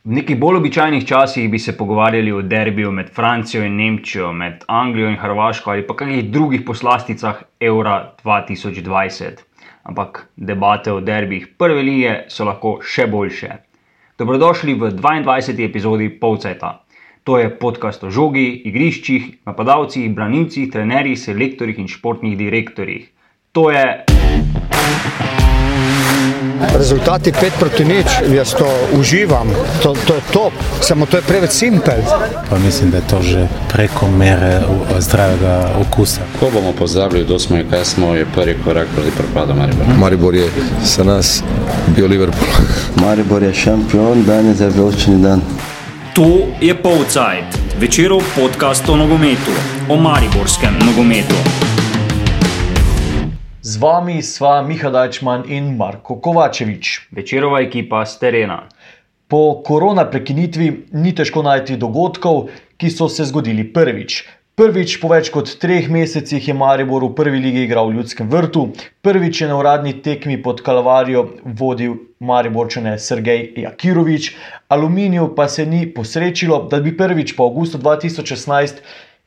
V nekih bolj običajnih časih bi se pogovarjali o derbiju med Francijo in Nemčijo, med Anglijo in Hrvaško ali pa kakšnih drugih poslasticah Eura 2020. Ampak debate o derbih prve lige so lahko še boljše. Dobrodošli v 22. epizodi Polceta. To je podcast o žogi, igriščih, napadalcih, branilcih, trenerjih, selektorjih in športnih direktorjih. To je. Rezultati 5 proti nič, jaz to uživam, to, to je top, samo to je preveč simpel. Pa mislim, da je to že preko mere u- zdravega okusa. Ko bomo pozdravili, kdo smo in kaj smo, je prvi korak proti propadu Maribora. Maribor je za nas bio Liverpool. Maribor je šampion, danes je veličini dan. To je Polcajt, večerov podcast o nogometu, o mariborskem nogometu. Z vami sva Miha Dajčman in Marko Kovačevič. Večerova ekipa z terena. Po korona prekinitvi ni težko najti dogodkov, ki so se zgodili prvič. Prvič po več kot treh mesecih je Maribor v prvi ligi igral v Ljudskem vrtu, prvič je na uradni tekmi pod Kalvarijo vodil Mariborčane Sergej Jakirovič, Aluminiju pa se ni posrečilo, da bi prvič po avgustu 2016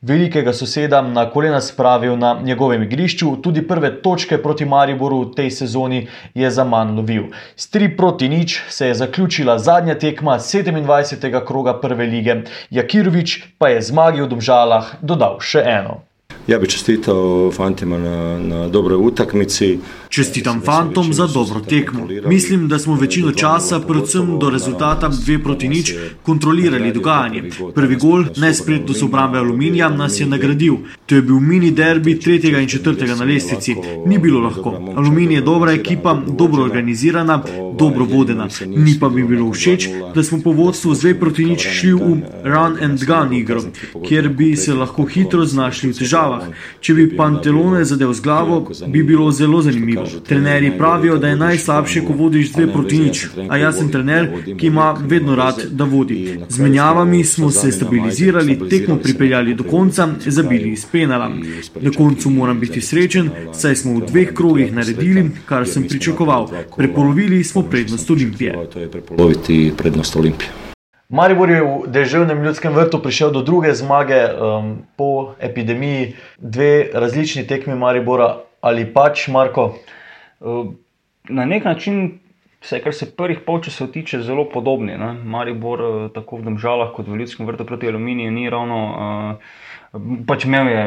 velikega soseda na kolena spravil na njegovem igrišču, tudi prve točke proti Mariboru v tej sezoni je za manj lovil. S 3 proti nič se je zaključila zadnja tekma 27. kroga prve lige, Jakirovič pa je zmagi v Domžalah dodal še eno. Ja bi čestitao fantima na, na dobroj utakmici. Čestitam fantom za dobro tekmo. Mislim, da smo večino časa, predvsem do rezultata 2 proti nič, kontrolirali dogajanje. Prvi gol, nespretnost obrambe Aluminija, nas je nagradil. To je bil mini derbi tretjega in četrtega na lestvici. Ni bilo lahko. Aluminij je dobra ekipa, dobro organizirana, dobro vodena. Ni pa mi bilo všeč, da smo po vodstvu z 2 proti nič šli v run and gun igro, kjer bi se lahko hitro znašli v težavah. Če bi Pantelone zadev z glavo, bi bilo zelo zanimivo. Trenerji pravijo, da je najslabše, ko vodiš dve proti nič, a jaz sem trener, ki ima vedno rad, da vodi. Z menjavami smo se stabilizirali, tekmo pripeljali do konca, zabili iz penala. Na koncu moram biti srečen, saj smo v dveh krogih naredili, kar sem pričakoval. Prepolovili smo prednost Olimpije. To je prepoloviti prednost Olimpije. Maribor je v deževnem ljudskem vrtu prišel do druge zmage um, po epidemiji, dve različni tekmi Maribora ali pač Marko. Uh, Na nek način, vse kar se prvih polčasov tiče, zelo podobni. Ne? Maribor, eh, tako v Domžalah kot v Ljudskem vrtu proti Aluminiju, ni ravno. Uh, pač imel je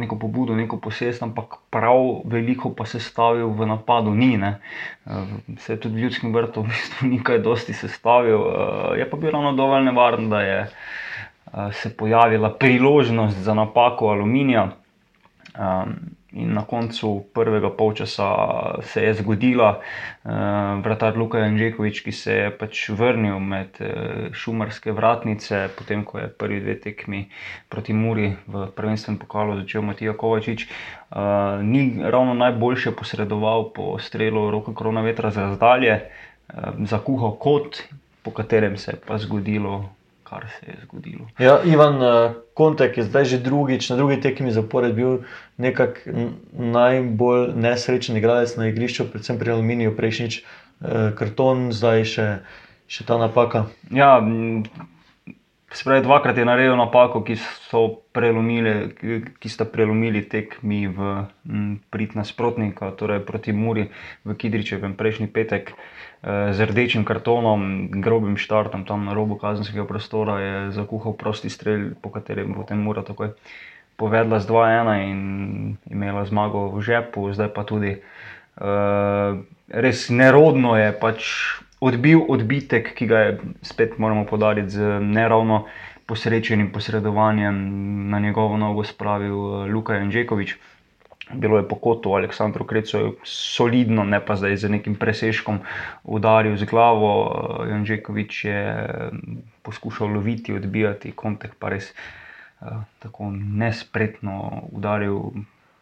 neko pobudo, neko posest, ampak prav veliko pa se stavil v napadu ni. Ne? Uh, se je tudi v Ljudskem vrtu v bistvu ni kaj dosti sestavil, uh, je pa bil ravno dovolj nevaren, da je uh, se pojavila priložnost za napako Aluminija. Um, in na koncu prvega polčasa se je zgodila, uh, vratar Luka Janžekovič, ki se je pač vrnil med uh, šumarske vratnice, potem ko je prvi dve tekmi proti Muri v prvenstvem pokalu začel Matija Kovačič. Uh, ni ravno najboljše posredoval po strelu roke korona vetra z razdalje, uh, zakuhal kot, po katerem se je pa zgodilo. Kar se je zgodilo. Ja, Ivan uh, Kontek je zdaj že drugič, na drugi tekmi zapored bil nekako najbolj nesrečen igralec na igrišču, predvsem pri Aluminiju, prejšnjič uh, karton, zdaj še, še ta napaka. Ja, se pravi, dvakrat je naredil napako, ki, so prelomile, ki, sta prelomili tekmi v prid nasprotnika, torej proti Muri v Kidričevem prejšnji petek. eh, Z rdečim kartonom, grobim štartom tam na robu kazenskega prostora je zakuhal prosti strelj, po katerem bo potem Mura takoj povedla z 2-1 in imela zmago v žepu, zdaj pa tudi uh, res nerodno je pač odbil odbitek, ki ga je spet moramo podariti z neravno posrečenim posredovanjem na njegovo nogo spravil eh, Luka Janžekovič. Bilo je po kotu, Aleksandru Krecu je solidno, ne pa zdaj z nekim presežkom udaril z glavo. eh, Janžekovič je mm, poskušal loviti, odbijati, kontek pa res eh, tako nespretno udaril,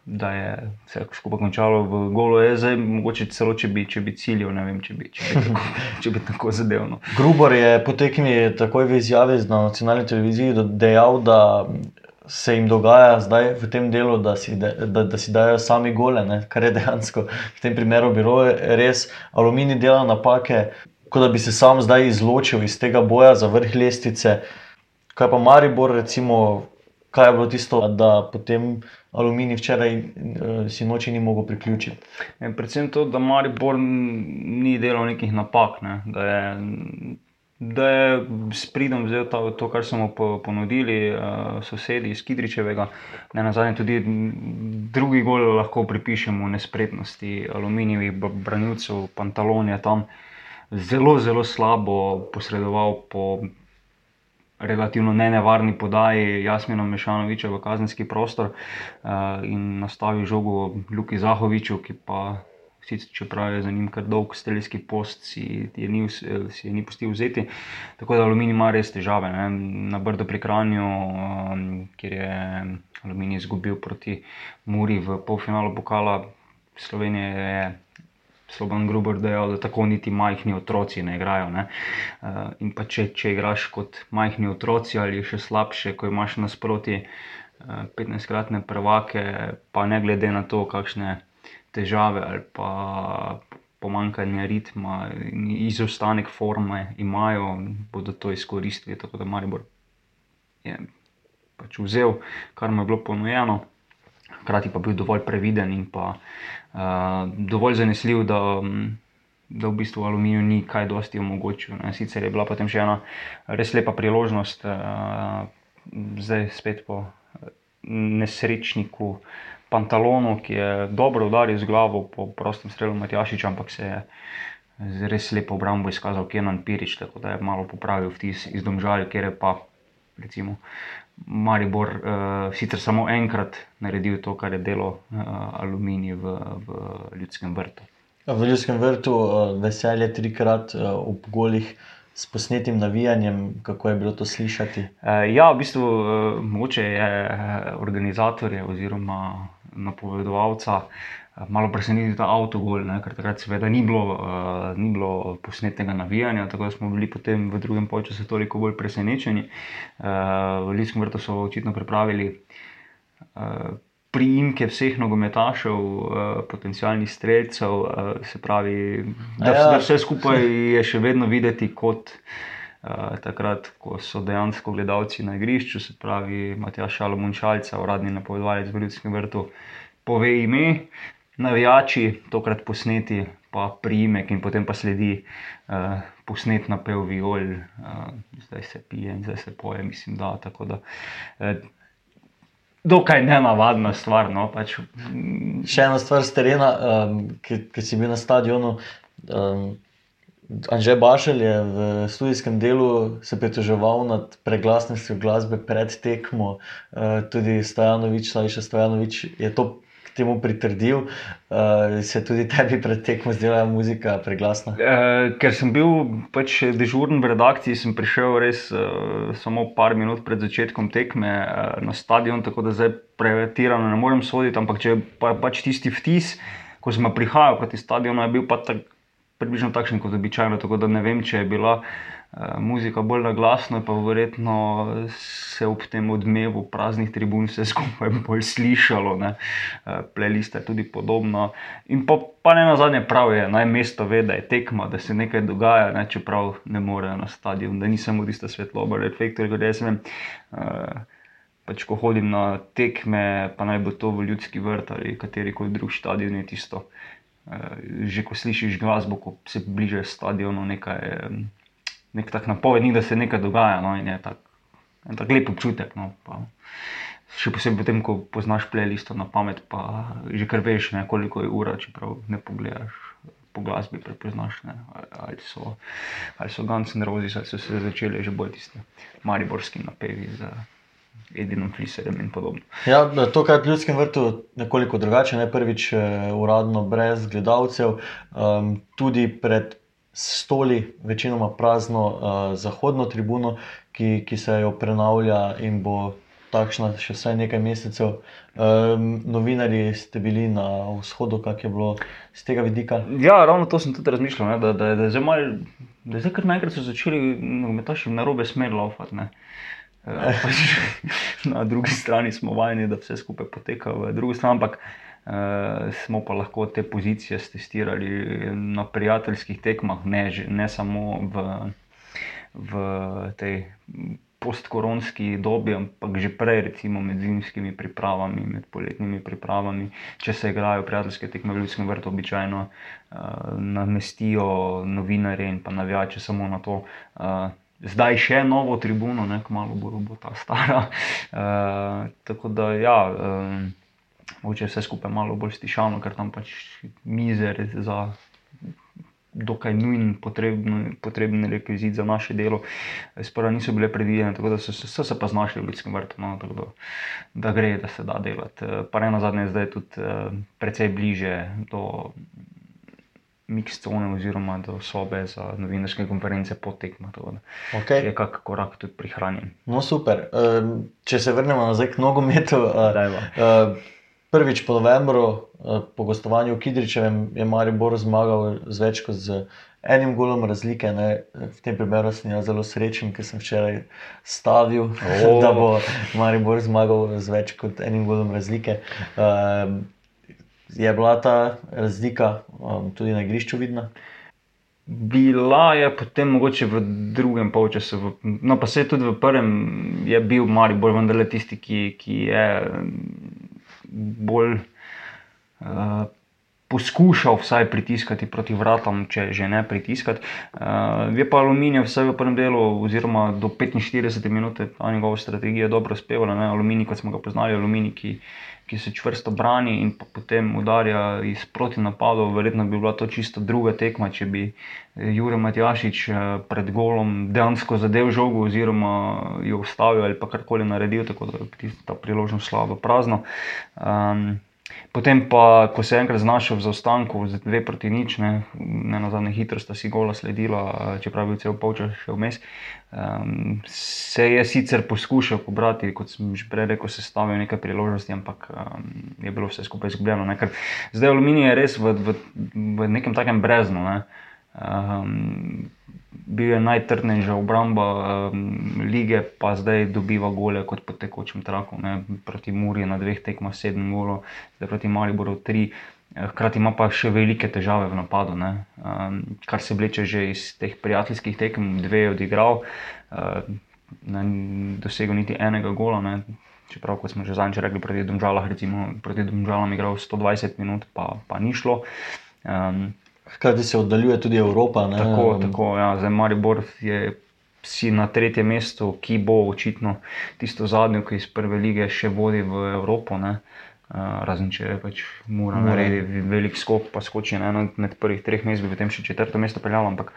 da je vse skupaj končalo v golo. Je zdaj mogoče celo, če bi, če bi ciljal, ne vem, če bi, če bi tako, če bi tako zadevno. Grubor je po tekmi takoj v izjavi na nacionalni televiziji dejal, da se jim dogaja zdaj v tem delu, da si, da, da, da si dajo sami gole, ne? kar je dejansko v tem primeru bilo res. Aluminij dela napake, kot da bi se sam zdaj izločil iz tega boja za vrh lestvice. Kaj pa Maribor, recimo, kaj je bilo tisto, da potem Aluminij včeraj uh, si noči ni mogel priključiti? Ja, predvsem to, da Maribor ni delal nekih napak, ne? da je. Da je s pridom vzel to, to kar smo mu ponudili, uh, sosedi iz Kidričevega, ne na zadnje, tudi drugi gol lahko pripišemo nespretnosti aluminijevih branilcev, pantalon je tam zelo, zelo slabo posredoval po relativno nenevarni podaji Jasmina Mešanoviča v kazenski prostor uh, in nastavil žogo Luki Zahoviču, ki pa. Sicer, čeprav je za njim kar dolg steljski post, si je ni, si je ni pustil vzeti. Tako da Aluminij ima res težave. Ne? Na Brdo pri Kranju, um, kjer je Aluminij izgubil proti Muri v polfinalu pokala Slovenije, je Slovan Gruber dejal, da tako niti majhni otroci ne igrajo. Ne? Uh, in pa če, če igraš kot majhni otroci ali še slabše, ko imaš nasproti uh, 15-kratne prvake, pa ne glede na to, kakšne težave ali pa pomankanje ritma in izostanek forme imajo, bodo to izkoristili. Tako da Maribor je pač vzel, kar mu je bilo ponujeno hkrati pa bil dovolj previden in pa uh, dovolj zanesljiv, da, da v bistvu aluminiju ni kaj dosti omogočil. Ne. Sicer je bila potem še ena res lepa priložnost, uh, zdaj spet po nesrečniku. Pantalonu, ki je dobro udaril z glavo po prostem strelu Matjašiča, ampak se je res lepo obrambo izkazal Kenan Pirič, tako da je malo popravil vtis iz domžal, kjer je pa recimo Maribor uh, sicer samo enkrat naredil to, kar je delo uh, aluminij v, v ljudskem vrtu. V ljudskem vrtu uh, veselje trikrat uh, ob golih s posnetim navijanjem, kako je bilo to slišati. Uh, ja, v bistvu uh, moče je organizatorje oziroma napovedovalca. Malo presenečen ta avtogol, ker takrat seveda ni bilo, uh, ni bilo posnetega navijanja, tako da smo bili potem v drugem času toliko bolj presenečeni. Uh, v Ljudskem vrtu so očitno pripravili uh, priimke vseh nogometašev, uh, potencijalnih streljcev, uh, se pravi, da, ja. da vse skupaj je še vedno videti kot. Uh, takrat, ko so dejansko gledalci na igrišču, se pravi, Matjaš Šalomunčalca, uradni napovedovalec v Ljudskem vrtu, pove ime, navijači, tokrat posneti, pa primek in potem pa sledi uh, posnet na pev viol, uh, zdaj se pije in zdaj se poje, mislim, da tako da. Uh, Dokaj ne navadna stvar. No, pač. Še ena stvar z terena, um, ki si bil na stadionu. Um, Anže Bašel je v študijskem delu se pritoževal nad preglasnostjo glasbe pred tekmo, uh, tudi Stojanovič, ali še Stojanovič, je to temu pritrdil, uh, se tudi tebi pred tekmo zdela muzika preglasna? Uh, ker sem bil pač dežuren v redakciji, sem prišel res uh, samo par minut pred začetkom tekme uh, na stadion, tako da zdaj prevetirano ne morem soditi, ampak če pa, pač tisti vtis, ko sem prihajal proti stadionu, je bil pa tak, približno takšen kot običajno, tako da ne vem, če je bila. Eh, muzika bolj na glasno, pa verjetno se ob tem odmevu praznih tribun vse skupaj bolj slišalo, ne? Eh, playlist je tudi podobno. In pa, pa ne na zadnje prav je, naj mesto ve, da je tekma, da se nekaj dogaja, ne? čeprav ne morejo na stadion, da ni samo tista svetloba, reflektor, kot jaz vem. Uh, pač ko hodim na tekme, pa naj bo to v ljudski vrt ali kateri koli drug stadion, je tisto. Že ko slišiš glasbo, ko se bližaš stadionu, nekaj. Nek tak napovednik, da se nekaj dogaja. No, in je tak, en tak lep občutek. No, še posebej potem, ko poznaš playlisto na pamet, pa že kar veš, ne, koliko je ura, čeprav ne pogledaš. Po glasbi prepoznaš, ne, ali so, so Guns N' Roses, ali so se začeli že bolj tisti mariborski napevi z Edinom Fliserjem in podobno. Ja, to, kar je v Ljudskem vrtu nekoliko drugače, ne prvič eh, uradno, brez gledalcev, um, tudi pred stoli, večinoma prazno uh, zahodno tribuno, ki, ki se jo prenavlja in bo takšna še vsaj nekaj mesecev. Um, novinari ste bili na vzhodu, kak je bilo z tega vidika? Ja, ravno to sem tudi razmišljal, ne, da, da, da, da, mal, da zdaj kar naenkrat so začeli nogometaši na robe smer laufati. Uh, pač, na drugi strani smo vajeni, da vse skupaj poteka v drugi strani, ampak Uh, smo pa lahko te pozicije testirali na prijateljskih tekmah, ne, ne samo v, v tej postkoronski dobi, ampak že prej, recimo med zimskimi pripravami, med poletnimi pripravami, če se igrajo prijateljske tekme v Ljudskem vrtu, običajno uh, namestijo novinarje in pa navijače samo na to. Uh, Zdaj še novo tribuno, ne, malo bo, bo ta stara. Uh, tako da, ja, mogoče vse skupaj malo bolj stišano, ker tam pač mizer za dokaj nujen, potrebni, potrebni rekvizit za naše delo. Sprva niso bile predvidene, tako da so, so se pa znašli v ljudskem vrtu, no, tako da, da gre, da se da delati. Pa ne na zadnje, zdaj je tudi uh, precej bliže do mikscone oziroma do sobe za novinarske konference potekma. Okay. Je kak korak tudi prihranjen. No, super. Um, če se vrnemo nazaj k nogometu. Uh, prvič po novembru, eh, po gostovanju v Kidričevem, je Maribor zmagal z več kot z enim golom razlike. Ne. V tem primeru sem jaz zelo srečen, ker sem včeraj stavil, oh. da bo Maribor zmagal z več kot enim golom razlike. Um, je bila ta razlika um, tudi na igrišču vidna? Bila je potem mogoče v drugem polčasu, no pa se tudi v prvem, je bil Maribor vendarle tisti, ki, ki je bolj uh, poskušal vsaj pritiskati proti vratom, če že ne pritiskati. Uh, je pa aluminij vse v prvem delu, oziroma do 45 minut, ta njegova strategija dobro spevala. Aluminij, kot smo ga poznali, aluminij, ki, ki se čvrsto brani in potem udarja iz proti napadov. Verjetno bi bila to čisto druga tekma, če bi Jurek Matjašič pred golom dejansko zadev žogo, oziroma jo ustavil ali pa karkoli naredil, tako da je ta priložnost šla v prazno. Um, Potem pa, ko se je enkrat znašel v zaostanku, z dve proti nič, ne, ne na zadnje hitro sta si gola sledila, čeprav je bil cel polčas še vmes, um, se je sicer poskušal pobrati, kot sem že prej rekel, se stavil nekaj priložnosti, ampak um, je bilo vse skupaj izgubljeno. Ne, zdaj aluminij je res v, v, v nekem takem breznu. Ne. Um, bil je najtrdnejša obramba um, lige, pa zdaj dobiva gole kot po tekočem traku. Ne? Proti Muri na dveh tekmah sedem golo, zdaj proti Mariboru tri. Eh, hkrati ima pa še velike težave v napadu, um, kar se vleče že iz teh prijateljskih tekem, dve je odigral, uh, dosegel niti enega gola. Ne? Čeprav, kot smo že zadnjič rekli, proti Domžalam, recimo proti Domžalam je igral 120 minut, pa, pa ni šlo. Um, Hkrati se oddaljuje tudi Evropa. Ne? Tako, tako ja. zdaj Maribor je si na tretjem mestu, ki bo očitno tisto zadnjo, ki iz prve lige še vodi v Evropo. Ne? Razen če je pač mora narediti velik skok, pa skoči na eno od prvih treh mest, bi potem še četrto mesto peljal, ampak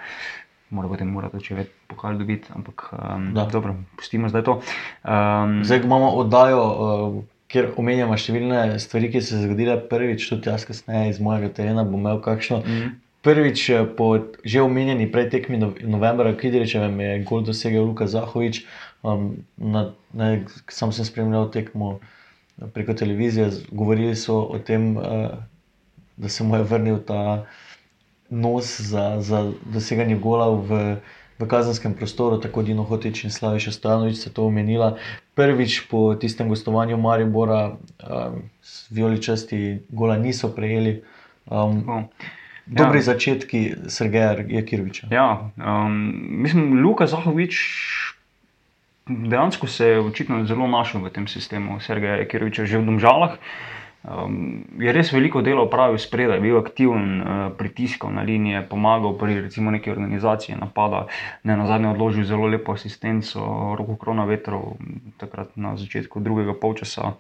mora potem mora to če več pokal dobiti. Ampak um, dobro, pustimo zdaj to. Um, zdaj imamo oddajo. Uh, Ker omenjamo številne stvari, ki so se zgodile prvič, tudi jaz, kasneje iz mojega terena, bom imel kakšno. Mm. Prvič, eh, po že omenjeni prej tekmi novembra, ki je reče, da je gol dosegel Luka Zahovič. Um, na, na, sam sem spremljal tekmo preko televizije, govorili so o tem, uh, da se mu je vrnil ta nos za, za doseganje gola v v kazenskem prostoru, tako Dino Hotič in Slaviša Stanovič se to omenila. Prvič po tistem gostovanju Maribora, um, vijoličasti gola niso prejeli. Um, no. Dobri ja. začetki Sergeja Jekiroviča. Ja, um, mislim, Luka Zahovič dejansko se je očitno zelo našel v tem sistemu Sergeja Jekiroviča, že v Domžalah. Um, je res veliko dela upravil spredaj, bil aktiven, uh, pritiskal na linije, pomagal pri recimo neki organizaciji napada, ne na zadnje odložil zelo lepo asistenco, roko krona vetrov, takrat na začetku drugega polčasa,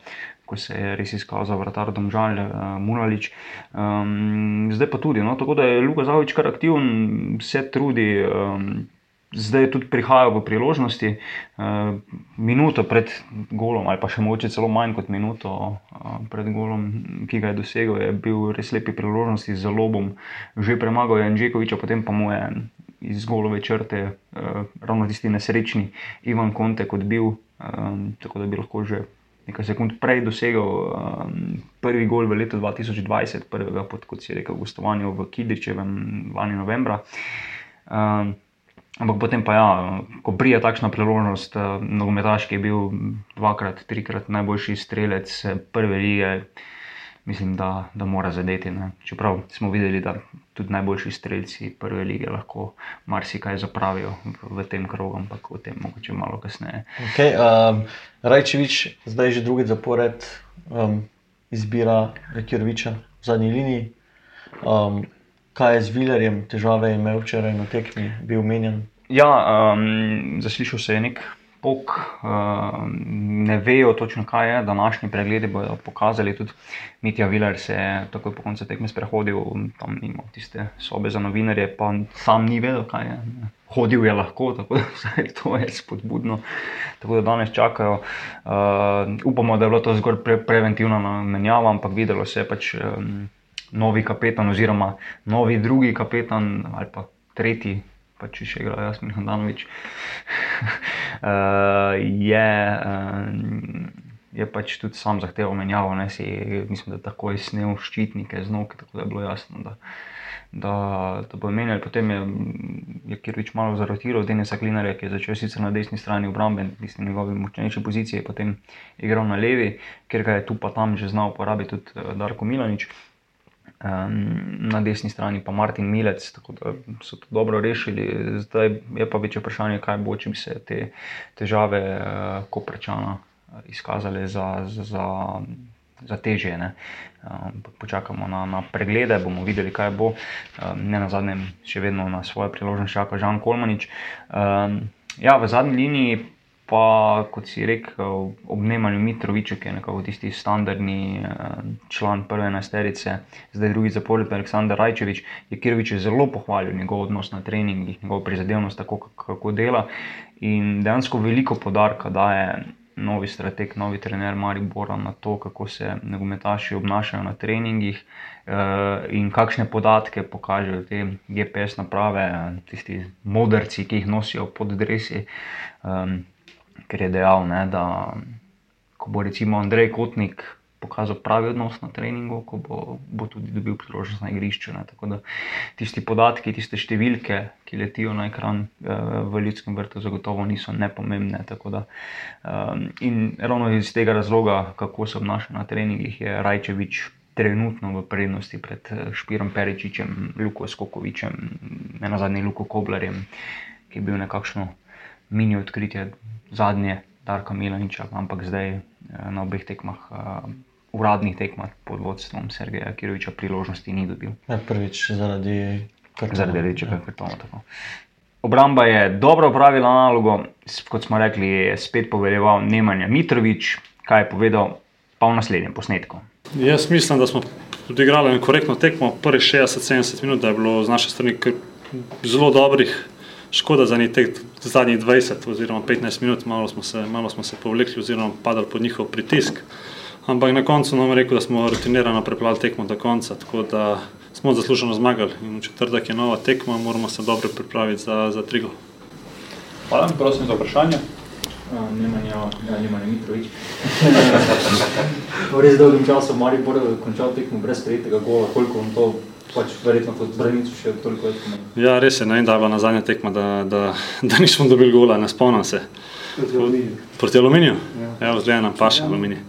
ko se je res izkazal vratar Domžal, uh, Munalič. Um, zdaj pa tudi, no, tako da je Luka Zahovič kar aktiven, se trudi. Um, zdaj tudi prihajajo v priložnosti. Uh, minuto pred golom, ali pa še mogoče celo manj kot minuto uh, pred golom, ki ga je dosegel, je bil res lepi priložnosti z lobom, že premagal Janžekoviča, potem pa mu je iz golove črte, uh, ravno tisti nesrečni Ivan Konte, kot bil, tako da bi lahko že. Nekaj sekund prej dosegel um, prvi gol v letu 2020, prvega, pod, kot si rekel, gostovanju v Kidričevem, lani novembra. Um, Ampak potem pa, ja, ko prija takšna priložnost, eh, nogometaš, ki je bil dvakrat, trikrat najboljši strelec eh, prve lige, mislim, da, da mora zadeti. Ne. Čeprav smo videli, da tudi najboljši streljci prve lige lahko marsikaj zapravijo v, v tem krogu, ampak o tem mogoče malo kasneje. Okay, um, Rajčevič zdaj že drugi zapored um, izbira Kjoroviča v zadnji liniji. Um, kaj je z Vilerjem, težave je imel včeraj na tekmi, bil menjen? Ja, um, zaslišal se je nek pok, uh, ne vejo točno, kaj je. Današnji pregledi bodo pokazali, tudi Mitja Viler se je takoj po koncu tekme sprehodil tam mimo tiste sobe za novinarje, pa sam ni vedel, kaj je. Hodil je lahko, tako da vse to je spodbudno. Tako da danes čakajo. Uh, upamo, da je bilo to zgolj pre preventivna menjava, ampak videlo se je pač um, novi kapetan, oziroma novi drugi kapetan ali pa tretji pa če še igra Jasmin Hendanovič, uh, je, uh, je pač tudi sam zahteval menjavo, ne si, mislim, da tako je snil ščitnike z nog, tako da je bilo jasno, da, da, da bo menjal. Potem je, je Kirvič malo zarotiral, Denisa Klinarja, ki je začel sicer na desni strani obrambe, tisti njegovi močnejši pozicije, potem igral na levi, ker ga je tu pa tam že znal uporabiti tudi eh, Darko Milanič um, na desni strani pa Martin Milec, tako da so to dobro rešili. Zdaj je pa večje vprašanje, kaj bo, če bi se te težave uh, Koprčana eh, izkazale za. za Za teže. Um, počakamo na, na preglede, bomo videli, kaj bo. Um, ne na zadnjem, še vedno na svoje priložnosti čaka Žan Kolmanič. Um, ja, v zadnji liniji pa, kot si rekel, ob Nemanju Mitroviču, ki je nekako tisti standardni eh, član prve nasterice, zdaj drugi zapored, Aleksandr Rajčevič, je Kirovič zelo pohvalil njegov odnos na treningih, njegov prizadevnost, tako kako dela. In dejansko veliko podarka daje novi strateg, novi trener Maribora na to, kako se nogometaši obnašajo na treningih. Uh, in kakšne podatke pokažejo te GPS naprave, tisti modrci, ki jih nosijo pod drevesi. Ker je dejal, ne, da ko bo recimo Andrej Kotnik pokazal pravi odnos na treningu, ko bo, bo tudi dobil priložnost na igrišču. Ne, tako da tisti podatki, tiste številke, ki letijo na ekran uh, v ljudskem vrtu, zagotovo niso nepomembne. Da, um, in ravno iz tega razloga, kako se obnaša na treningih, je Rajčevič. Trenutno v prednosti pred eh, Špirom Peričičem, Luko Skokovičem, ne na zadnji Luko Koblerjem, ki je bil nekakšno mini odkritje zadnje Darka Milaniča, ampak zdaj eh, na obeh tekmah, uh, uradnih tekmah pod vodstvom Sergeja Kiroviča, priložnosti ni dobil. Ja, prvič zaradi kartona. Zaradi rečega ja. kartona. Tako. Obramba je dobro upravila nalogo, kot smo rekli, je spet povedal Nemanja Mitrovič, kaj je povedal pa v naslednjem posnetku. Jaz mislim, da smo odigrali korektno tekmo, prvih 60-70 minut, da je bilo z naše strani zelo dobrih škoda za njih teh zadnjih 20 oziroma 15 minut, malo smo se, malo smo se povlekli oziroma padali pod njihov pritisk. Ampak na koncu nam je rekel, da smo rutinirano preplali tekmo do konca, tako da smo zasluženo zmagali. In v četrtek je nova tekma, moramo se dobro pripraviti za, za trigo. Hvala, prosim za vprašanje. Nemanja, ja, Nemanja Mitrovič. v res dolgem času Maribor končal tekmo brez sprejetega gola, koliko vam to pač verjetno kot branilcu še toliko več pomeni. Ja, res je, naj da bila na zadnja tekma, da, da, da nismo dobili gola, ne spomnim se. Proti aluminiju. Proti aluminiju? Ja, ja vzgleda nam paše aluminij.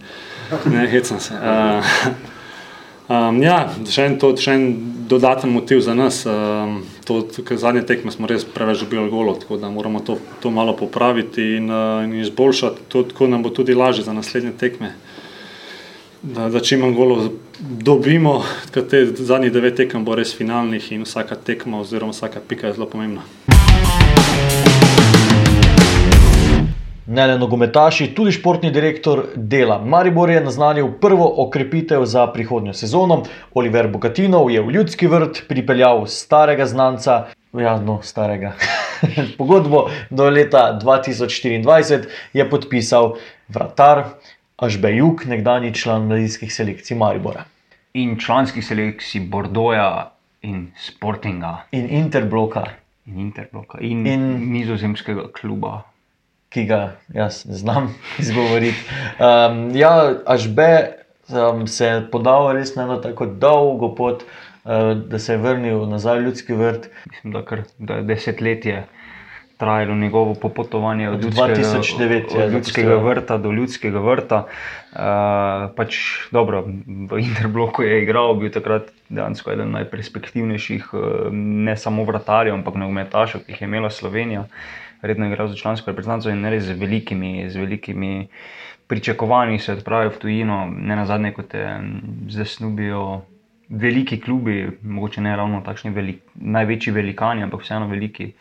Ne, hecam se. Uh, um, ja, še en, to, še en dodaten motiv za nas. Um, to, zadnje tekme smo res preveč dobili golo, tako da moramo to, to malo popraviti in, uh, in izboljšati. To, tako nam bo tudi lažje za naslednje tekme da, da čim manj golo dobimo, te zadnjih devet tekem bo res finalnih in vsaka tekma oziroma vsaka pika je zelo pomembna. Ne le nogometaši, tudi športni direktor dela. Maribor je naznanil prvo okrepitev za prihodnjo sezono. Oliver Bogatinov je v ljudski vrt pripeljal starega znanca, ja, no, starega. Pogodbo do leta 2024 je podpisal vratar Ažbejuk, nekdani član mladinskih selekcij Maribora. In članskih selekcij Bordoja in Sportinga. In Interbloka. In Interbloka. In, in nizozemskega kluba. Ki ga jaz ne znam izgovoriti. Um, ja, Ažbe um, se je podal res na eno tako dolgo pot, uh, da se je vrnil nazaj v ljudski vrt. Mislim, da, kar, da je desetletje trajalo njegovo popotovanje od, Od ljudskega, 2009 je od ljudskega zapustil. vrta do ljudskega vrta. Uh, pač, dobro, v Interbloku je igral, bil takrat dejansko eden najperspektivnejših, uh, ne samo vratarjev, ampak nogometašev, ki jih je imela Slovenija. Redno je igral za člansko reprezentanco in res z velikimi, z velikimi pričakovanji se je odpravil v tujino, ne na zadnje, kot mm, zdaj snubijo veliki klubi, mogoče ne ravno takšni velik, največji velikani, ampak vseeno veliki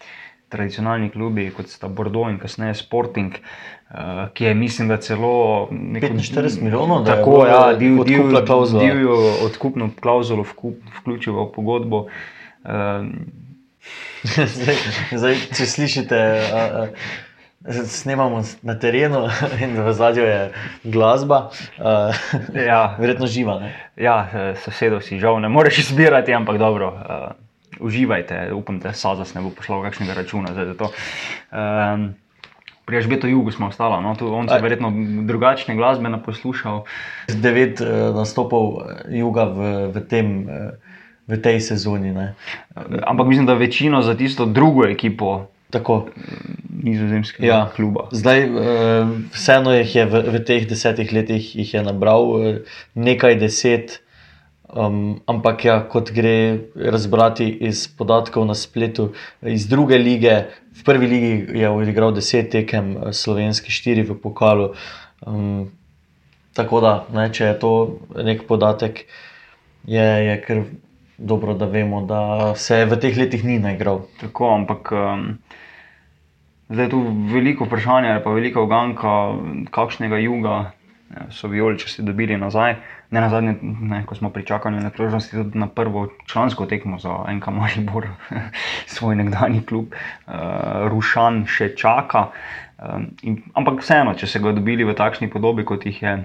tradicionalni klubi, kot sta Bordeaux in kasneje Sporting, uh, ki je, mislim, da celo neko, 45 milijonov, da je tako, bilo ja, div, odkupna div, klavzula. divjo odkupno klauzulo vkup, vključil v pogodbo. Uh, zdaj, zdaj, če slišite, a, a, snemamo na terenu in v zadju je glasba, a, ja. verjetno živa. Ne? Ja, sosedov si žal ne moreš izbirati, ampak dobro. Uh, uživajte, upam, da Sazas ne bo poslal kakšnega računa za to. Um, pri Žbetu Jugu smo ostali, no? Tu on se je verjetno drugačne glasbe naposlušal. Devet uh, nastopov eh, juga v, v, tem, uh, v tej sezoni. Ne? Ampak mislim, da večino za tisto drugo ekipo Tako. nizozemskega Ja. kluba. Zdaj, vseeno jih je v, v teh desetih letih nabral nekaj deset, um, ampak ja, kot gre razbrati iz podatkov na spletu, iz druge lige, v prvi ligi je odigral deset tekem, eh, slovenski štiri v pokalu. Um, tako da, ne, če je to nek podatek, je, je kar dobro, da vemo, da se v teh letih ni naigral. Tako, ampak um, zdaj je tu veliko vprašanja, ali pa velika uganka, kakšnega juga so vijoličasti dobili nazaj. Ne na zadnje, ne, ko smo pričakali na priložnosti tudi na prvo člansko tekmo za NK Maribor, svoj nekdani klub, uh, Rušan še čaka. Um, in, ampak vseeno, če se ga dobili v takšni podobi, kot jih je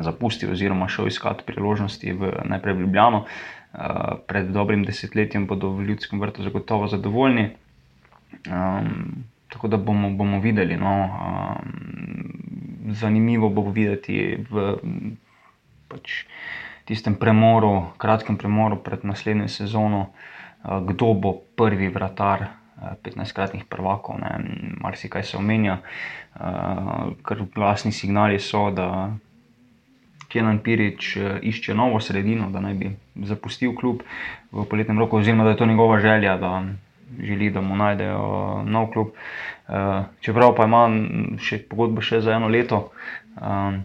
zapustil, oziroma šel iskat priložnosti v najprej v Ljubljano, uh, pred dobrim desetletjem bodo v Ljudskem vrtu zagotovo zadovoljni. Um, tako da bomo, bomo videli. No, um, zanimivo bo videti v pač, tistem premoru, kratkem premoru pred naslednjo sezono, uh, kdo bo prvi vratar. uh, 15-kratnih prvakov, ne, marsikaj se omenja, uh, ker glasni signali so, da Kenan Pirič eh, išče novo sredino, da naj bi zapustil klub v poletnem roku, oziroma da je to njegova želja, da želi, da mu najdejo nov klub. Uh, čeprav pa ima še pogodbo še za eno leto, um,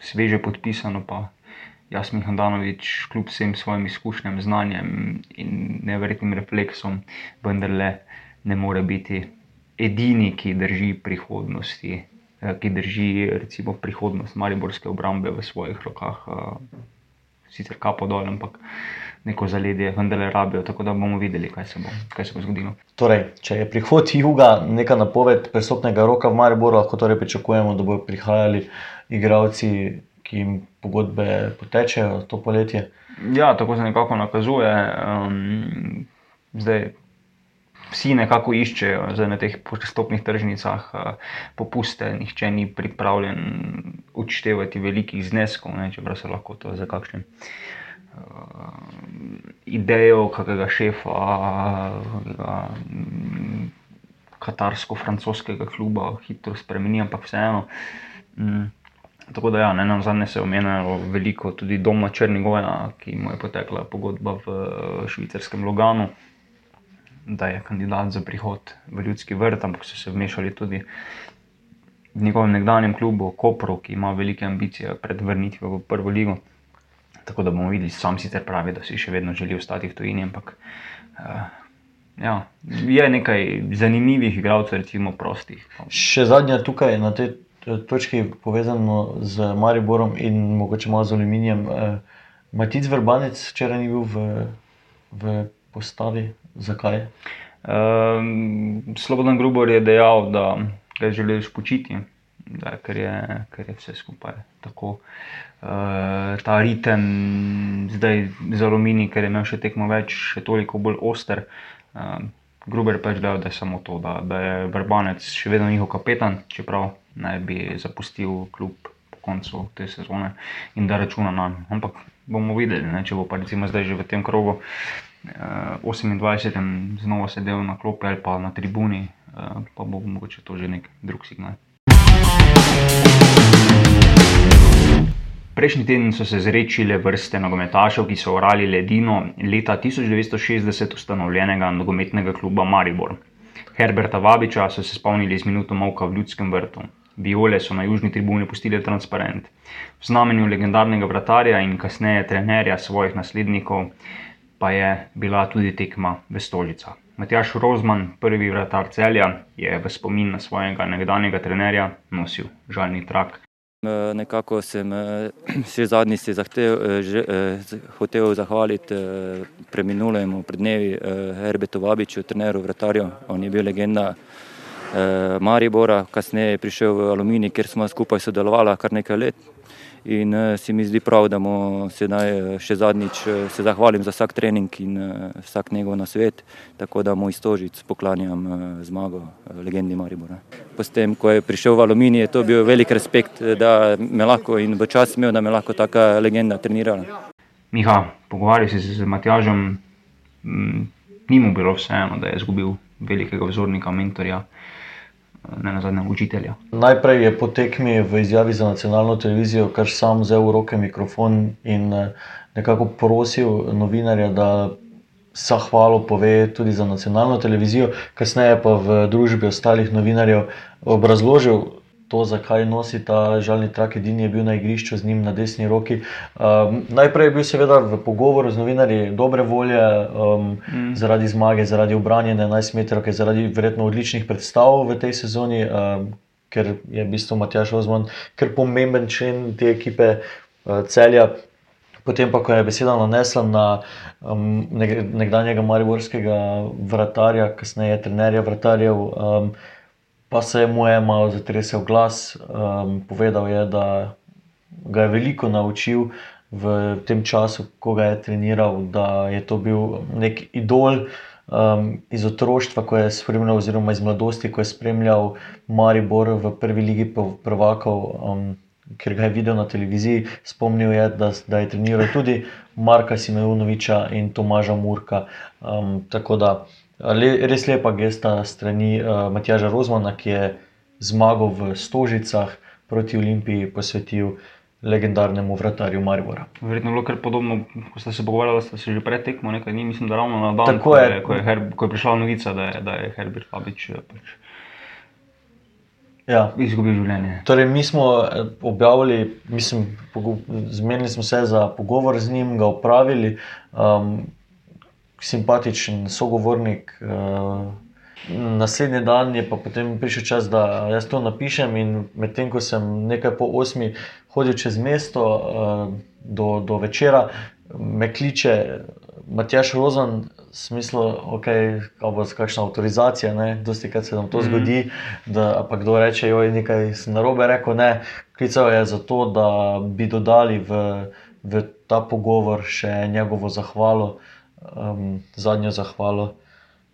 sveže podpisano, pa Jasmin Handanovič, kljub vsem svojim izkušnjam, znanjem in neverjetnim refleksom, vendarle ne more biti edini, ki drži prihodnosti. eh, Ki drži recimo, prihodnost Mariborske obrambe v svojih rokah, eh, sicer kapo dol, ampak neko zaledje, vendarle rabijo. Tako da bomo videli, kaj se bo, kaj se bo zgodilo. Torej, če je prihod juga neka napoved prestopnega roka v Mariboru, lahko torej pričakujemo, da bodo prihajali igralci, ki jim pogodbe potečejo to poletje. Ja, tako se nekako nakazuje. Um, zdaj, vsi nekako iščejo zdaj na teh prestopnih tržnicah uh, popuste, nihče ni pripravljen odštevati velikih zneskov, ne, čeprav se lahko to za kakšne. Idejo kakega šefa, mm, katarsko-francoskega kluba hitro spremeni, ampak vseeno. Mm, Tako da, ja, ne na zadnje se je omenjalo veliko tudi doma Črnigoja, ki mu je potekla pogodba v švicarskem Loganu, da je kandidat za prihod v ljudski vrt, ampak so se vmešali tudi v njegovem nekdanjem klubu Kopru, ki ima velike ambicije pred vrnitvijo v prvo ligo. Tako da bomo videli, sam sicer pravi, da si še vedno želi ostati v tujini, ampak uh, ja, je nekaj zanimivih igralcev, recimo prostih. Še zadnja tukaj na tej eh, točki, povezano z Mariborom in mogoče malo z aluminijem. Eh, Matic Verbanec včeraj ni bil v, v postavi. Zakaj? Um, Slobodan Grubor je dejal, da ga želiš počiti, da, ker, je, ker je vse skupaj tako. Uh, ta ritem, zdaj za Alumini, ker je imel še tekmo več, še toliko bolj oster. Uh, Gruber pač dejal, da je samo to, da, da je Verbanec še vedno njihov kapetan, čeprav naj bi zapustil klub po koncu te sezone in da računa na njega. Ampak bomo videli, ne, če bo pa recimo zdaj že v tem krogu. 28. znova sedel na klopi ali pa na tribuni, uh, pa bo mogoče to že nek drug signal. Prejšnji teden so se zrečile vrste nogometašev, ki so orali ledino leta 1960 ustanovljenega nogometnega kluba Maribor. Herberta Vabiča so se spomnili z minuto molka v ljudskem vrtu. Viole so na južni tribuni pustili transparent. V znamenju legendarnega vratarja in kasneje trenerja svojih naslednikov pa je bila tudi tekma v Stožicah. Matjaš Rozman, prvi vratar celja, je v spomin na svojega nekdanjega trenerja nosil žalni trak. Nekako sem še zadnji si zahtev, že, hotel zahvaliti preminulemu pred dnevi Herbetu Vabiču, treneru vratarju. On je bil legenda Maribora, kasneje je prišel v Aluminij, kjer smo skupaj sodelovali kar nekaj let. In se mi zdi prav, da mu sedaj še zadnjič se zahvalim za vsak trening in vsak njegov nasvet, tako da mu iz Stožic poklanjam zmago legendi Maribora. Potem, ko je prišel v Aluminij, je to bil velik respekt, da me lahko in v čas imel, da me lahko taka legenda trenirala. Miha, pogovarjal si se z Matjažem, ni mu bilo vseeno, da je izgubil velikega vzornika, mentorja, ne nazadnje učitelja. Najprej je po tekmi v izjavi za nacionalno televizijo kar sam vzel v roke mikrofon in nekako prosil novinarja, da zahvalo pove tudi za nacionalno televizijo, kasneje pa v družbi ostalih novinarjev obrazložil to, zakaj nosi ta žalni trak, edini je bil na igrišču z njim na desni roki. Um, najprej je bil seveda v pogovoru z novinarji dobre volje, um, mm. zaradi zmage, zaradi obranjene 11 metrov, zaradi verjetno odličnih predstav v tej sezoni, um, ker je v bistvu Matjaš Ozman kar pomemben člen te ekipe uh, celja. Potem pa, ko je beseda nanesla na um, nekdanjega mariborskega vratarja, kasneje trenerja vratarjev, um, pa se je mu je malo zatresel glas. Um, povedal je, da ga je veliko naučil v tem času, ko ga je treniral, da je to bil nek idol. Um, iz otroštva, ko je spremljal, oziroma iz mladosti, ko je spremljal Maribor v prvi ligi prvakov, um, ker ga je videl na televiziji, spomnil je, da, da je treniral tudi Marka Simeonoviča in Tomaža Murka. Um, tako da le, res lepa gesta strani uh, Matjaža Rozmana, ki je zmagal v Stožicah proti Olimpiji posvetil. Legendarnemu vratarju Maribora. Verjetno je bilo kar podobno, ko ste se pogovarjali, ste se že pred tekmo nekaj dni, mislim, da ravno na dan, ko je, ko, je Herb, ko je prišla novica, da je, da je Herbert Fabič pač ja. izgubil življenje. Torej, mi smo objavili, mislim, zmenili smo se za pogovor z njim, ga upravili, um, simpatičen sogovornik. Uh, Naslednji dan je pa potem prišel čas, da jaz to napišem, in medtem ko sem nekaj po osmi hodil čez mesto uh, do, do večera, me kliče Matjaš Rozan, smislu, okay, da bo kakšna avtorizacija, dosti krat se nam to mm -hmm. zgodi, da pa kdo reče, da je nekaj narobe rekel. Ne, klical je za to, da bi dodali v, v ta pogovor še njegovo zahvalo, um, zadnjo zahvalo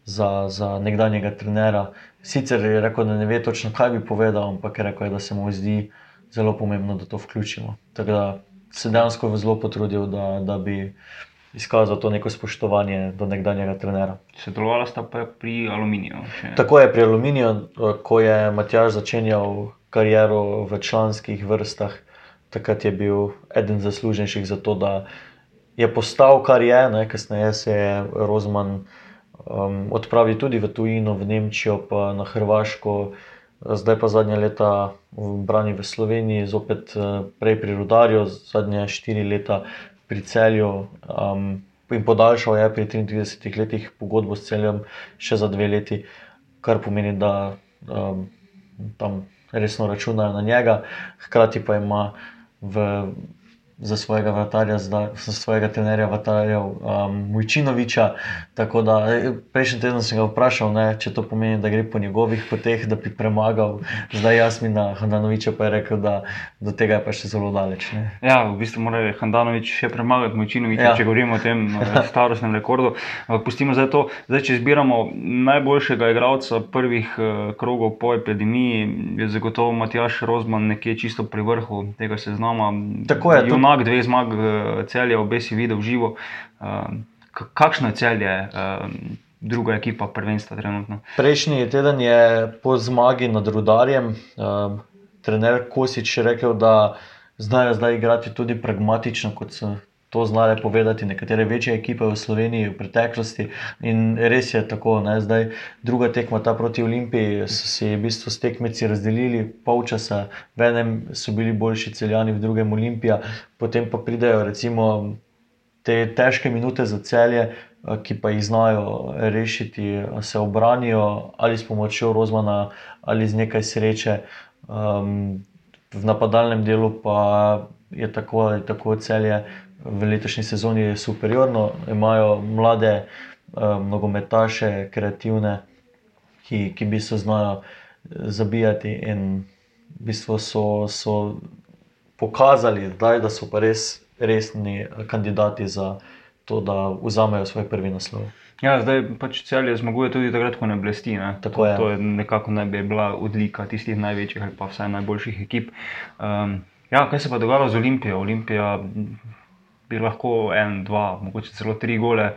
za, za nekdanjega trenera. Sicer je rekel, da ne ve točno, kaj bi povedal, ampak je rekel, da se mu zdi zelo pomembno, da to vključimo. Tako da se dejansko zelo potrudil, da, da bi izkazal to neko spoštovanje do nekdanjega trenera. Sodelovala sta pa pri Aluminiju. Še. Tako je pri Aluminiju, ko je Matjaž začenjal kariero v članskih vrstah, takrat je bil eden zaslužnejših za to, da je postal kar je, ne, kasneje se je Rozman um, odpravil tudi v tujino, v Nemčijo, pa na Hrvaško. Zdaj pa zadnja leta v Brani v Sloveniji, zopet eh, prej pri Rudarju, zadnja štiri leta pri celju. Um, in podaljšal je pri 33 letih pogodbo s celjem še za dve leti, kar pomeni, da um, tam resno računajo na njega, hkrati pa ima v za svojega vratarja, za svojega trenerja, vrtarja um, Mujčinoviča. Tako da e, prejšnji teden sem ga vprašal, ne, če to pomeni, da gre po njegovih poteh, da bi premagal. Zdaj Jasmina Handanoviča pa je rekel, da do tega je pa še zelo daleč. Ne. Ja, v bistvu mora Handanovič še premagati Mujčinoviča, ja. če govorimo o tem starostnem rekordu. Pustimo zdaj to. Zdaj, če izbiramo najboljšega igralca prvih uh, krogov po epidemiji, je zagotovo Matjaš Rozman nekje čisto pri vrhu tega seznama. Tako je. Junak, zmag, dve zmag, celje, obe si videl živo. Ehm, kakšno je celje? Ehm, druga ekipa prvenstva trenutno. Prejšnji teden je po zmagi nad Rudarjem um, trener Kosič rekel, da znajo zdaj igrati tudi pragmatično, kot so to znale povedati nekatere večje ekipe v Sloveniji v preteklosti. In res je tako, ne? zdaj druga tekma ta proti Olimpiji, so si v bistvu s tekmeci razdelili polčasa, v enem so bili boljši celjani, v drugem Olimpija, potem pa pridejo recimo te težke minute za celje. Ki pa jih znajo rešiti, se obranijo ali s pomočjo Rozmana, ali z nekaj sreče. Um, v napadalnem delu pa je tako ali tako celje v letošnji sezoni superiorno, imajo mlade um, nogometaše, kreativne, ki, ki bi se znajo zabijati in v bistvu so, so pokazali, daj, da so pa res resni kandidati za to, da vzamejo svoj prvi naslov. Ja, zdaj pač celje zmaguje tudi takrat, ko ne blesti. Ne? Tako je. To je nekako naj bi bila odlika tistih največjih ali pa vsaj najboljših ekip. Um, ja, kaj se pa dogaja z Olimpijo? Olimpija bi lahko en, dva, mogoče celo tri gole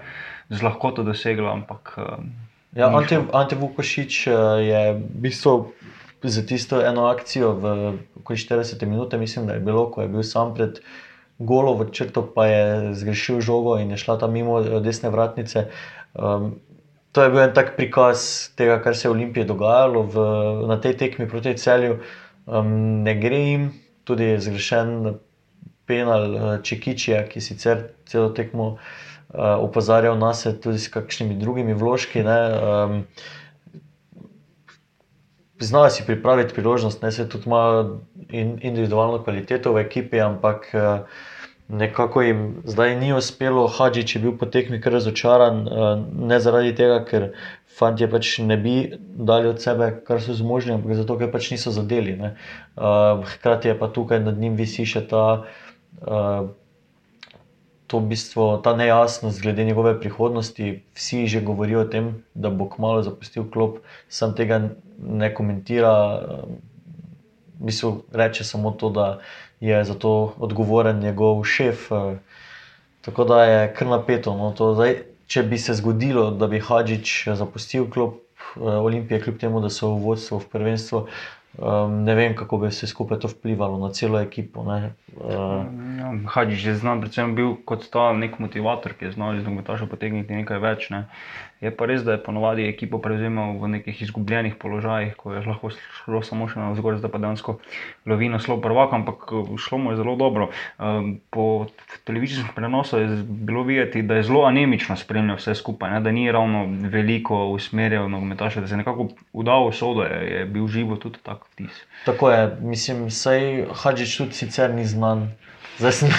z lahkoto dosegla. Ampak, um, ja, Ante, Ante Vukošič je v bistvu za tisto eno akcijo v 40 minutah, mislim, da je bilo, ko je bil sam pred. Golo v črto pa je zgrešil žogo in je šla tam mimo desne vratnice. Um, to je bil en tak prikaz tega, kar se je v Olimpiji dogajalo v, na tej tekmi proti celju. Um, ne gre jim, tudi je zgrešen penal Čekičija, ki sicer celo tekmo uh, opozarjal nas, tudi s kakšnimi drugimi vložki. Um, Znajo si pripraviti priložnost, ne se tudi ima in, individualno kvaliteto v ekipi, ampak nekako jim zdaj ni uspelo. Hadžič je bil po tekmi kar razočaran, ne zaradi tega, ker fanti pač ne bi dali od sebe, kar so zmožni, ampak zato, ker pač niso zadeli. Ne. Hkrati je pa tukaj nad njim visi še ta. To bistvo, ta nejasnost glede njegove prihodnosti, vsi že govorijo o tem, da bo kmalo zapustil klub, sam tega ne komentira. Mislim, reče samo to, da je za to odgovoren njegov šef. Tako da je kar napeto. No, zdaj, če bi se zgodilo, da bi Hadžič zapustil klub Olimpije, kljub temu, da so v vodstvu, v prvenstvu. Um, ne vem, kako bi se skupaj to vplivalo na celo ekipo. Uh, ja, Hadžič je znal, predvsem bil kot ta nek motivator, ki je znal iz nogometaša potegniti nekaj več. Ne. Je pa res, da je ponovadi ekipo prevzemal v nekih izgubljenih položajih, ko je lahko šlo samo še na zgor, zdaj pa dejansko lovi naslov prvaka, ampak šlo mu je zelo dobro. Um, po televizijskem prenosu je bilo videti, da je zelo anemično spremljal vse skupaj, ne, da ni ravno veliko usmerjal nogometaša, da se je nekako udal v sodo, je, je bil živo tudi tak vtis. Tako je, mislim, sej Hadžič tudi sicer ni znan. Zdaj sem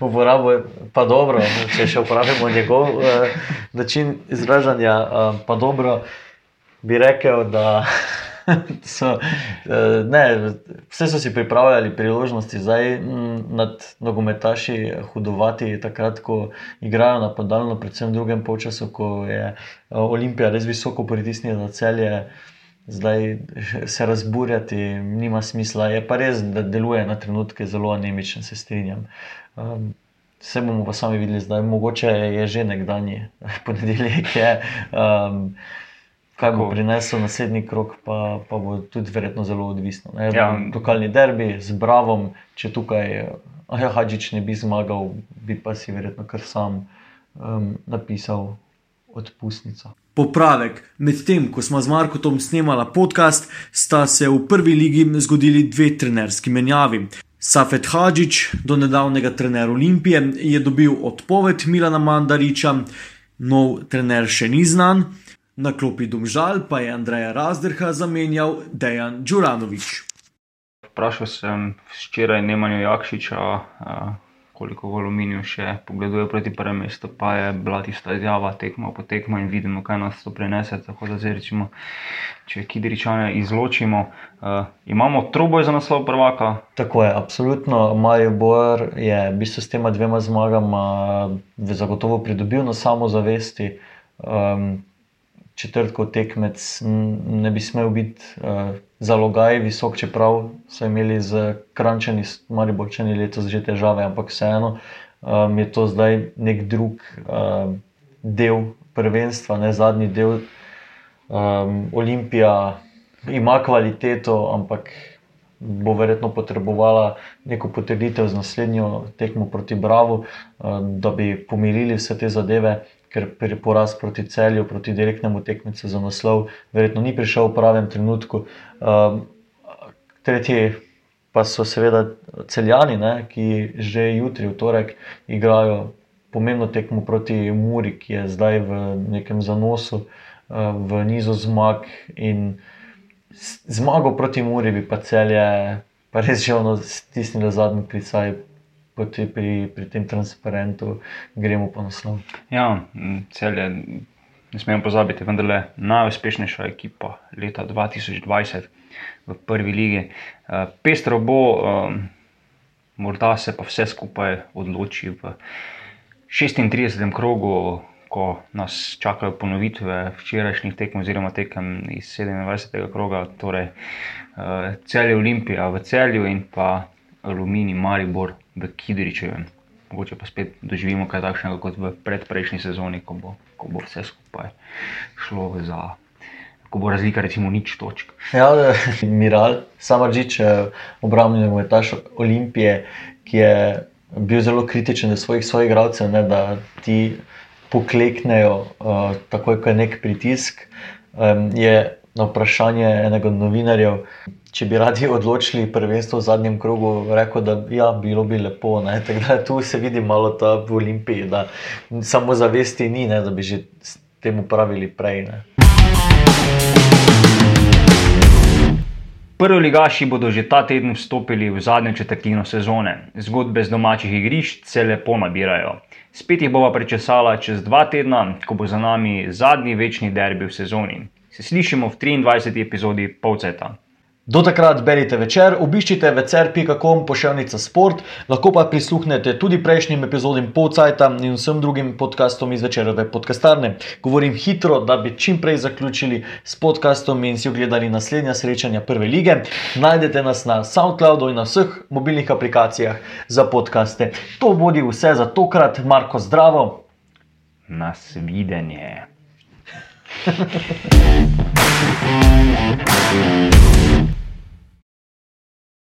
uporabil, pa dobro, če še uporabimo njegov uh, način izražanja, uh, pa dobro bi rekel, da so, uh, ne, vse so si pripravljali priložnosti, zdaj nad nogometaši hudovati, takrat, ko igrajo napadalno, predvsem v drugem času, ko je Olimpija res visoko pritisnila celje zdaj se razburjati, nima smisla. Je pa res, da deluje na trenutke zelo anemičen, se strinjam. Um, Vse bomo pa sami videli, zdaj mogoče je že nekdanji ponedeljek. Je, um, kaj bo prinesel naslednji krok, pa, pa bo tudi verjetno zelo odvisno. Ja. Lokalni derbi z Bravom, če tukaj ja, Hadžič ne bi zmagal, bi pa si verjetno kar sam um, napisal odpustnico. Popravek. Medtem ko smo z Markotom snemali podcast, sta se v prvi ligi zgodili dve trenerski menjavi. Safet Hadžič, do nedavnega trener Olimpije, je dobil odpoved Milana Mandariča, nov trener še ni znan, na klopi Domžal pa je Andreja Razdrha zamenjal Dejan Đuranovič. Vprašal sem včeraj Nemanjo Jakšiča, koliko v aluminiju še pogleduje proti prvem mestu, pa je bila tista izjava, tekmo po tekmo in vidimo, kaj nas to prenese. Tako da zdaj, recimo, če Kidričane izločimo, uh, imamo troboj za naslov prvaka. Tako je, absolutno. Mario Boer je v bistvu s tema dvema zmagama zagotovo pridobil na samozavesti. Um, četrtkov tekmec ne bi smel biti uh, zalogaj visok, čeprav so imeli z krančani, mari bočani letos že težave, ampak vseeno um, je to zdaj nek drug uh, del prvenstva, ne zadnji del. Um, Olimpija ima kvaliteto, ampak bo verjetno potrebovala neko potrditev z naslednjo tekmo proti Bravo, da bi pomirili vse te zadeve, ker pri poraz proti celju, proti direktnemu tekmecu za naslov, verjetno ni prišel v pravem trenutku. Tretji pa so seveda celjani, ne, ki že jutri, v torek, igrajo pomembno tekmo proti Muri, ki je zdaj v nekem zanosu, v nizu zmag zmago proti Muri bi pa celje, pa res že ono stisnilo zadnji klicaj pri, pri, pri tem transparentu, gremo po naslov. Ja, celje, ne smemo pozabiti, vendar je najuspešnejša ekipa leta 2020 v prvi ligi. Pestro bo, morda se pa vse skupaj odloči v 36. krogu ko nas čakajo ponovitve včerajšnjih tekem, oziroma tekem iz 27. kroga, torej uh, celje Olimpija v celju in pa Alumini Maribor v Kidričevem. Mogoče pa spet doživimo kaj takšnega kot v predprejšnji sezoni, ko bo, ko bo vse skupaj šlo za. Ko bo razlika, recimo, nič točk. Ja, Miral, Samaržič, eh, obrambni metaš Olimpije, ki je bil zelo kritičen do svojih svojih igralcev, da ti pokleknejo, uh, takoj ko je nek pritisk. Um, je na vprašanje enega od novinarjev, če bi radi odločili prvenstvo v zadnjem krogu, rekel, da ja, bilo bi lepo. Da, tu se vidi malo ta v Olimpiji, da samo zavesti ni, ne, da bi že temu pravili prej. Ne. Prvi ligaši bodo že ta teden vstopili v zadnjo četrtino sezone. Zgodbe z domačih igrišč se lepo nabirajo. Spet jih bova prečesala čez dva tedna, ko bo za nami zadnji večni derbi v sezoni. Se slišimo v 23. epizodi Polceta. Do takrat berite večer, obiščite večer.com pošiljnica sport, lahko pa prisluhnete tudi prejšnjim epizodam Polcajta in vsem drugim podkastom iz večerove podcastarne. Govorim hitro, da bi čim prej zaključili s podkastom in si ogledali naslednja srečanja prve lige. Najdete nas na SoundCloudu in na vseh mobilnih aplikacijah za podkaste. To vodi vse za tokrat, Marko, zdravo. Nasvidenje. Thank you.